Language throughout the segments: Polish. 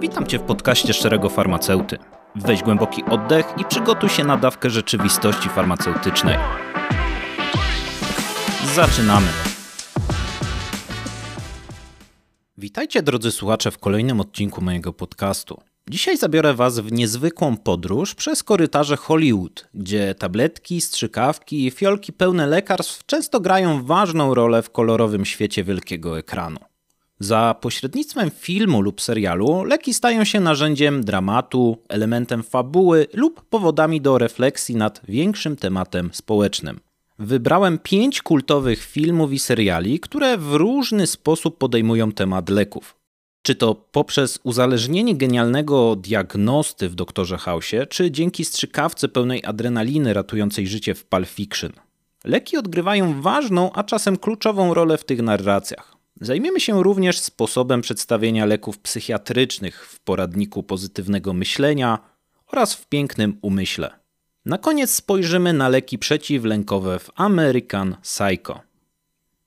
Witam Cię w podcaście Szczerego Farmaceuty. Weź głęboki oddech i przygotuj się na dawkę rzeczywistości farmaceutycznej. Zaczynamy. Witajcie drodzy słuchacze w kolejnym odcinku mojego podcastu. Dzisiaj zabiorę Was w niezwykłą podróż przez korytarze Hollywood, gdzie tabletki, strzykawki i fiolki pełne lekarstw często grają ważną rolę w kolorowym świecie wielkiego ekranu. Za pośrednictwem filmu lub serialu leki stają się narzędziem dramatu, elementem fabuły lub powodami do refleksji nad większym tematem społecznym. Wybrałem pięć kultowych filmów i seriali, które w różny sposób podejmują temat leków. Czy to poprzez uzależnienie genialnego diagnosty w Doktorze Hausie, czy dzięki strzykawce pełnej adrenaliny ratującej życie w Pulp Fiction. Leki odgrywają ważną, a czasem kluczową rolę w tych narracjach. Zajmiemy się również sposobem przedstawienia leków psychiatrycznych w poradniku pozytywnego myślenia oraz w pięknym umyśle. Na koniec spojrzymy na leki przeciwlękowe w American Psycho.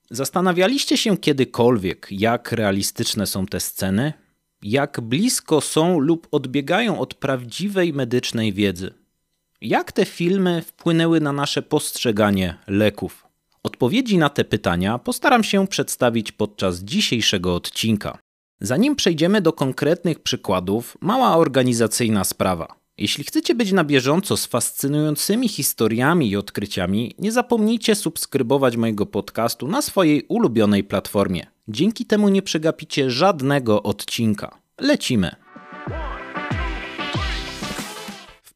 Zastanawialiście się kiedykolwiek, jak realistyczne są te sceny? Jak blisko są lub odbiegają od prawdziwej medycznej wiedzy? Jak te filmy wpłynęły na nasze postrzeganie leków? Odpowiedzi na te pytania postaram się przedstawić podczas dzisiejszego odcinka. Zanim przejdziemy do konkretnych przykładów, mała organizacyjna sprawa. Jeśli chcecie być na bieżąco z fascynującymi historiami i odkryciami, nie zapomnijcie subskrybować mojego podcastu na swojej ulubionej platformie. Dzięki temu nie przegapicie żadnego odcinka. Lecimy!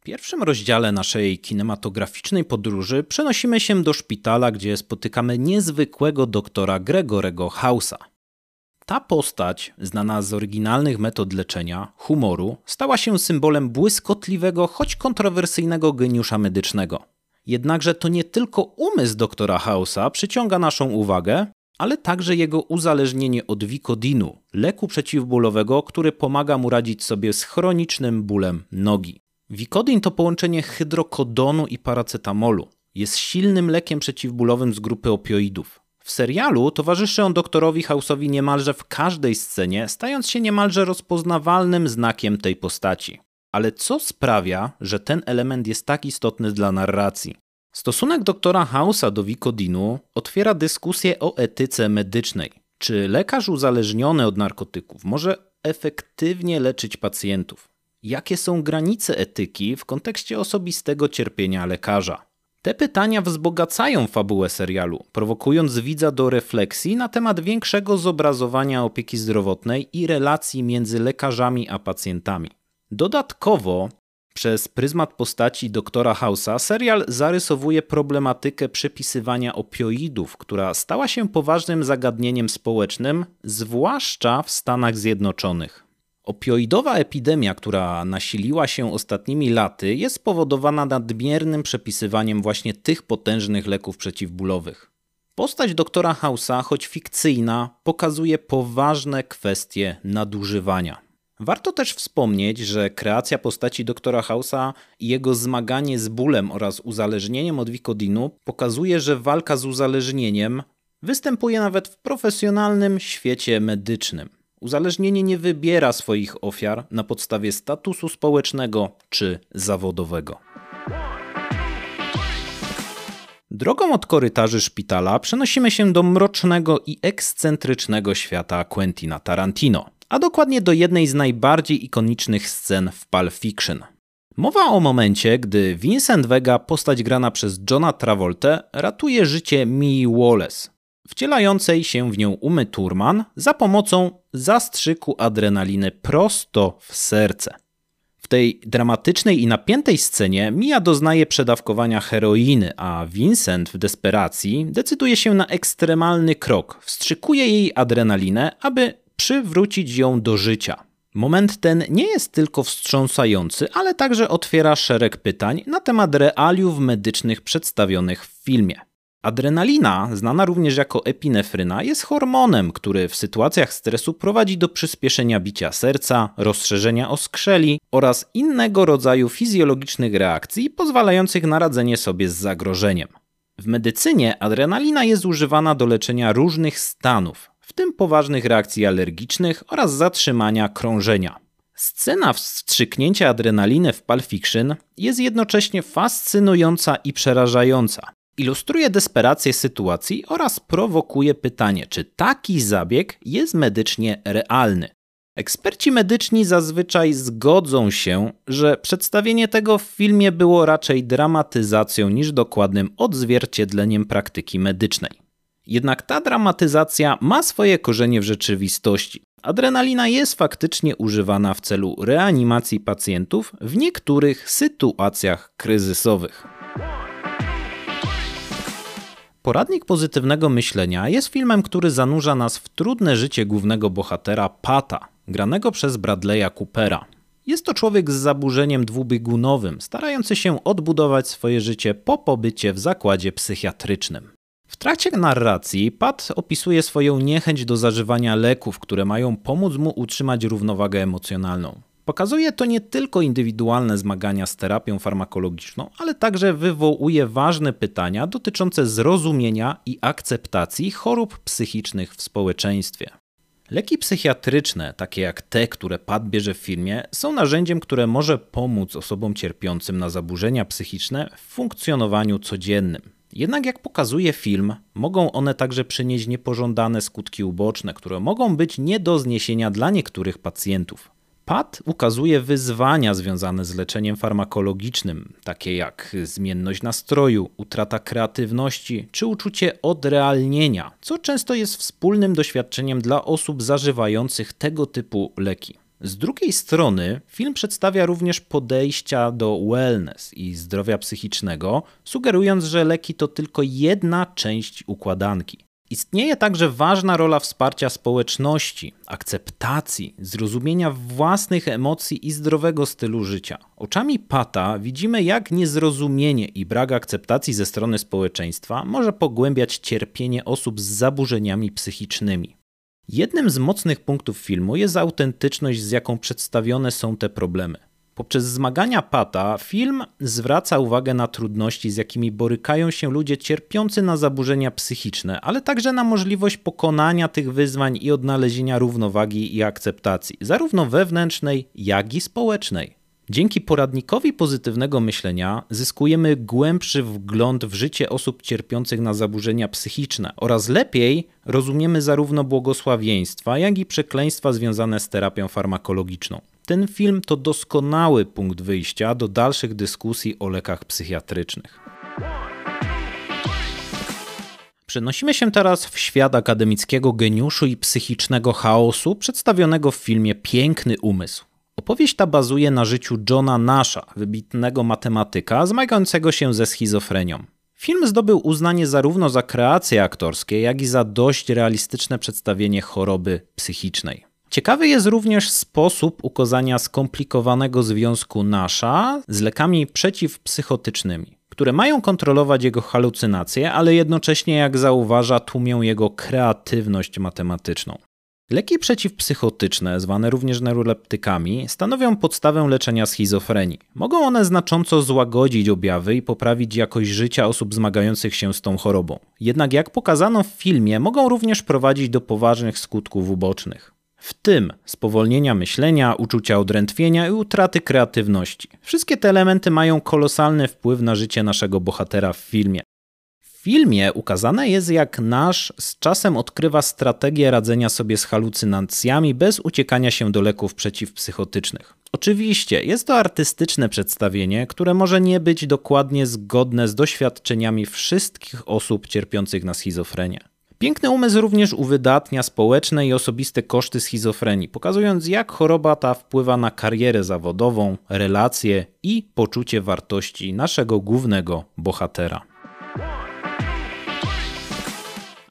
W pierwszym rozdziale naszej kinematograficznej podróży przenosimy się do szpitala, gdzie spotykamy niezwykłego doktora Gregorego Hausa. Ta postać, znana z oryginalnych metod leczenia, humoru, stała się symbolem błyskotliwego, choć kontrowersyjnego geniusza medycznego. Jednakże to nie tylko umysł doktora Hausa przyciąga naszą uwagę, ale także jego uzależnienie od Vicodinu, leku przeciwbólowego, który pomaga mu radzić sobie z chronicznym bólem nogi. Vicodin to połączenie hydrokodonu i paracetamolu. Jest silnym lekiem przeciwbólowym z grupy opioidów. W serialu towarzyszy on doktorowi House'owi niemalże w każdej scenie, stając się niemalże rozpoznawalnym znakiem tej postaci. Ale co sprawia, że ten element jest tak istotny dla narracji? Stosunek doktora House'a do Vicodinu otwiera dyskusję o etyce medycznej. Czy lekarz uzależniony od narkotyków może efektywnie leczyć pacjentów? Jakie są granice etyki w kontekście osobistego cierpienia lekarza? Te pytania wzbogacają fabułę serialu, prowokując widza do refleksji na temat większego zobrazowania opieki zdrowotnej i relacji między lekarzami a pacjentami. Dodatkowo, przez pryzmat postaci doktora House'a, serial zarysowuje problematykę przepisywania opioidów, która stała się poważnym zagadnieniem społecznym, zwłaszcza w Stanach Zjednoczonych. Opioidowa epidemia, która nasiliła się ostatnimi laty, jest spowodowana nadmiernym przepisywaniem właśnie tych potężnych leków przeciwbólowych. Postać doktora House'a, choć fikcyjna, pokazuje poważne kwestie nadużywania. Warto też wspomnieć, że kreacja postaci doktora House'a i jego zmaganie z bólem oraz uzależnieniem od Vicodinu pokazuje, że walka z uzależnieniem występuje nawet w profesjonalnym świecie medycznym. Uzależnienie nie wybiera swoich ofiar na podstawie statusu społecznego czy zawodowego. Drogą od korytarzy szpitala przenosimy się do mrocznego i ekscentrycznego świata Quentina Tarantino, a dokładnie do jednej z najbardziej ikonicznych scen w Pulp Fiction. Mowa o momencie, gdy Vincent Vega, postać grana przez Johna Travolta, ratuje życie Mii Wallace, wcielającej się w nią Umy Turman za pomocą zastrzyku adrenaliny prosto w serce. W tej dramatycznej i napiętej scenie Mia doznaje przedawkowania heroiny, a Vincent w desperacji decyduje się na ekstremalny krok. Wstrzykuje jej adrenalinę, aby przywrócić ją do życia. Moment ten nie jest tylko wstrząsający, ale także otwiera szereg pytań na temat realiów medycznych przedstawionych w filmie. Adrenalina, znana również jako epinefryna, jest hormonem, który w sytuacjach stresu prowadzi do przyspieszenia bicia serca, rozszerzenia oskrzeli oraz innego rodzaju fizjologicznych reakcji pozwalających na radzenie sobie z zagrożeniem. W medycynie adrenalina jest używana do leczenia różnych stanów, w tym poważnych reakcji alergicznych oraz zatrzymania krążenia. Scena wstrzyknięcia adrenaliny w Pulp Fiction jest jednocześnie fascynująca i przerażająca. Ilustruje desperację sytuacji oraz prowokuje pytanie, czy taki zabieg jest medycznie realny. Eksperci medyczni zazwyczaj zgodzą się, że przedstawienie tego w filmie było raczej dramatyzacją niż dokładnym odzwierciedleniem praktyki medycznej. Jednak ta dramatyzacja ma swoje korzenie w rzeczywistości. Adrenalina jest faktycznie używana w celu reanimacji pacjentów w niektórych sytuacjach kryzysowych. Poradnik pozytywnego myślenia jest filmem, który zanurza nas w trudne życie głównego bohatera Pata, granego przez Bradley'a Coopera. Jest to człowiek z zaburzeniem dwubiegunowym, starający się odbudować swoje życie po pobycie w zakładzie psychiatrycznym. W trakcie narracji Pat opisuje swoją niechęć do zażywania leków, które mają pomóc mu utrzymać równowagę emocjonalną. Pokazuje to nie tylko indywidualne zmagania z terapią farmakologiczną, ale także wywołuje ważne pytania dotyczące zrozumienia i akceptacji chorób psychicznych w społeczeństwie. Leki psychiatryczne, takie jak te, które Pat bierze w filmie, są narzędziem, które może pomóc osobom cierpiącym na zaburzenia psychiczne w funkcjonowaniu codziennym. Jednak jak pokazuje film, mogą one także przynieść niepożądane skutki uboczne, które mogą być nie do zniesienia dla niektórych pacjentów. Pat ukazuje wyzwania związane z leczeniem farmakologicznym, takie jak zmienność nastroju, utrata kreatywności czy uczucie odrealnienia, co często jest wspólnym doświadczeniem dla osób zażywających tego typu leki. Z drugiej strony, film przedstawia również podejścia do wellness i zdrowia psychicznego, sugerując, że leki to tylko jedna część układanki. Istnieje także ważna rola wsparcia społeczności, akceptacji, zrozumienia własnych emocji i zdrowego stylu życia. Oczami Pata widzimy, jak niezrozumienie i brak akceptacji ze strony społeczeństwa może pogłębiać cierpienie osób z zaburzeniami psychicznymi. Jednym z mocnych punktów filmu jest autentyczność, z jaką przedstawione są te problemy. Poprzez zmagania Pata film zwraca uwagę na trudności, z jakimi borykają się ludzie cierpiący na zaburzenia psychiczne, ale także na możliwość pokonania tych wyzwań i odnalezienia równowagi i akceptacji, zarówno wewnętrznej, jak i społecznej. Dzięki poradnikowi pozytywnego myślenia zyskujemy głębszy wgląd w życie osób cierpiących na zaburzenia psychiczne oraz lepiej rozumiemy zarówno błogosławieństwa, jak i przekleństwa związane z terapią farmakologiczną. Ten film to doskonały punkt wyjścia do dalszych dyskusji o lekach psychiatrycznych. Przenosimy się teraz w świat akademickiego geniuszu i psychicznego chaosu przedstawionego w filmie Piękny Umysł. Opowieść ta bazuje na życiu Johna Nasha, wybitnego matematyka zmagającego się ze schizofrenią. Film zdobył uznanie zarówno za kreacje aktorskie, jak i za dość realistyczne przedstawienie choroby psychicznej. Ciekawy jest również sposób ukazania skomplikowanego związku Nasha z lekami przeciwpsychotycznymi, które mają kontrolować jego halucynacje, ale jednocześnie, jak zauważa, tłumią jego kreatywność matematyczną. Leki przeciwpsychotyczne, zwane również neuroleptykami, stanowią podstawę leczenia schizofrenii. Mogą one znacząco złagodzić objawy i poprawić jakość życia osób zmagających się z tą chorobą. Jednak jak pokazano w filmie, mogą również prowadzić do poważnych skutków ubocznych w tym spowolnienia myślenia, uczucia odrętwienia i utraty kreatywności. Wszystkie te elementy mają kolosalny wpływ na życie naszego bohatera w filmie. W filmie ukazane jest, jak nasz z czasem odkrywa strategię radzenia sobie z halucynacjami bez uciekania się do leków przeciwpsychotycznych. Oczywiście jest to artystyczne przedstawienie, które może nie być dokładnie zgodne z doświadczeniami wszystkich osób cierpiących na schizofrenię. Piękny umysł również uwydatnia społeczne i osobiste koszty schizofrenii, pokazując jak choroba ta wpływa na karierę zawodową, relacje i poczucie wartości naszego głównego bohatera.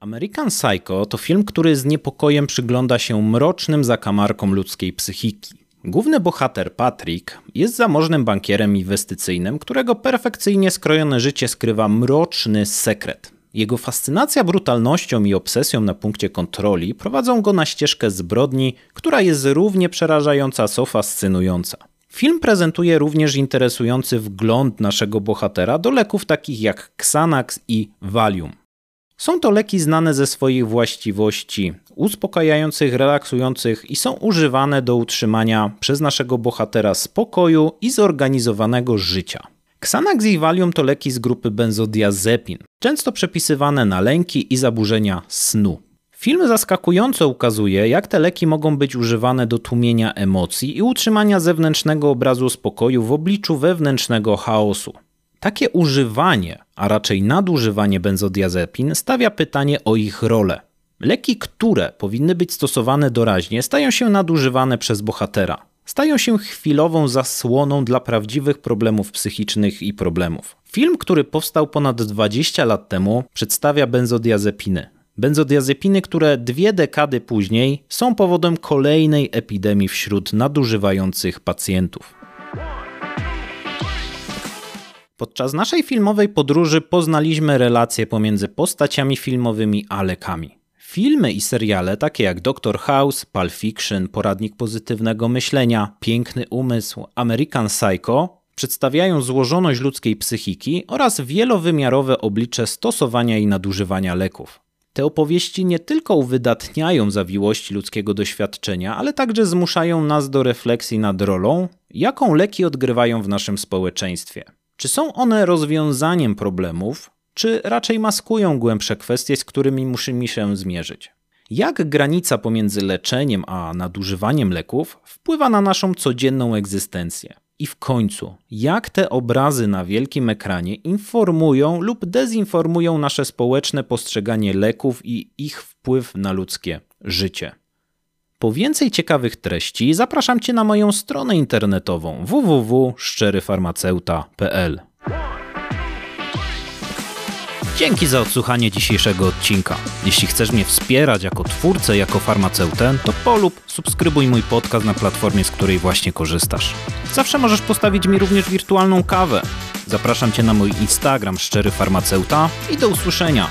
American Psycho to film, który z niepokojem przygląda się mrocznym zakamarkom ludzkiej psychiki. Główny bohater Patrick jest zamożnym bankierem inwestycyjnym, którego perfekcyjnie skrojone życie skrywa mroczny sekret. Jego fascynacja brutalnością i obsesją na punkcie kontroli prowadzą go na ścieżkę zbrodni, która jest równie przerażająca, co fascynująca. Film prezentuje również interesujący wgląd naszego bohatera do leków takich jak Xanax i Valium. Są to leki znane ze swoich właściwości uspokajających, relaksujących i są używane do utrzymania przez naszego bohatera spokoju i zorganizowanego życia. Xanax i Valium to leki z grupy benzodiazepin, często przepisywane na lęki i zaburzenia snu. Film zaskakująco ukazuje, jak te leki mogą być używane do tłumienia emocji i utrzymania zewnętrznego obrazu spokoju w obliczu wewnętrznego chaosu. Takie używanie, a raczej nadużywanie benzodiazepin stawia pytanie o ich rolę. Leki, które powinny być stosowane doraźnie, stają się nadużywane przez bohatera. Stają się chwilową zasłoną dla prawdziwych problemów psychicznych i problemów. Film, który powstał ponad 20 lat temu, przedstawia benzodiazepiny. Benzodiazepiny, które dwie dekady później są powodem kolejnej epidemii wśród nadużywających pacjentów. Podczas naszej filmowej podróży poznaliśmy relacje pomiędzy postaciami filmowymi a lekami. Filmy i seriale takie jak Doctor House, Pulp Fiction, Poradnik Pozytywnego Myślenia, Piękny Umysł, American Psycho przedstawiają złożoność ludzkiej psychiki oraz wielowymiarowe oblicze stosowania i nadużywania leków. Te opowieści nie tylko uwydatniają zawiłości ludzkiego doświadczenia, ale także zmuszają nas do refleksji nad rolą, jaką leki odgrywają w naszym społeczeństwie. Czy są one rozwiązaniem problemów, czy raczej maskują głębsze kwestie, z którymi musimy się zmierzyć? Jak granica pomiędzy leczeniem a nadużywaniem leków wpływa na naszą codzienną egzystencję? I w końcu, jak te obrazy na wielkim ekranie informują lub dezinformują nasze społeczne postrzeganie leków i ich wpływ na ludzkie życie? Po więcej ciekawych treści zapraszam Cię na moją stronę internetową www.szczeryfarmaceuta.pl. Dzięki za odsłuchanie dzisiejszego odcinka. Jeśli chcesz mnie wspierać jako twórcę, jako farmaceutę, to polub, subskrybuj mój podcast na platformie, z której właśnie korzystasz. Zawsze możesz postawić mi również wirtualną kawę. Zapraszam Cię na mój Instagram Szczery Farmaceuta i do usłyszenia.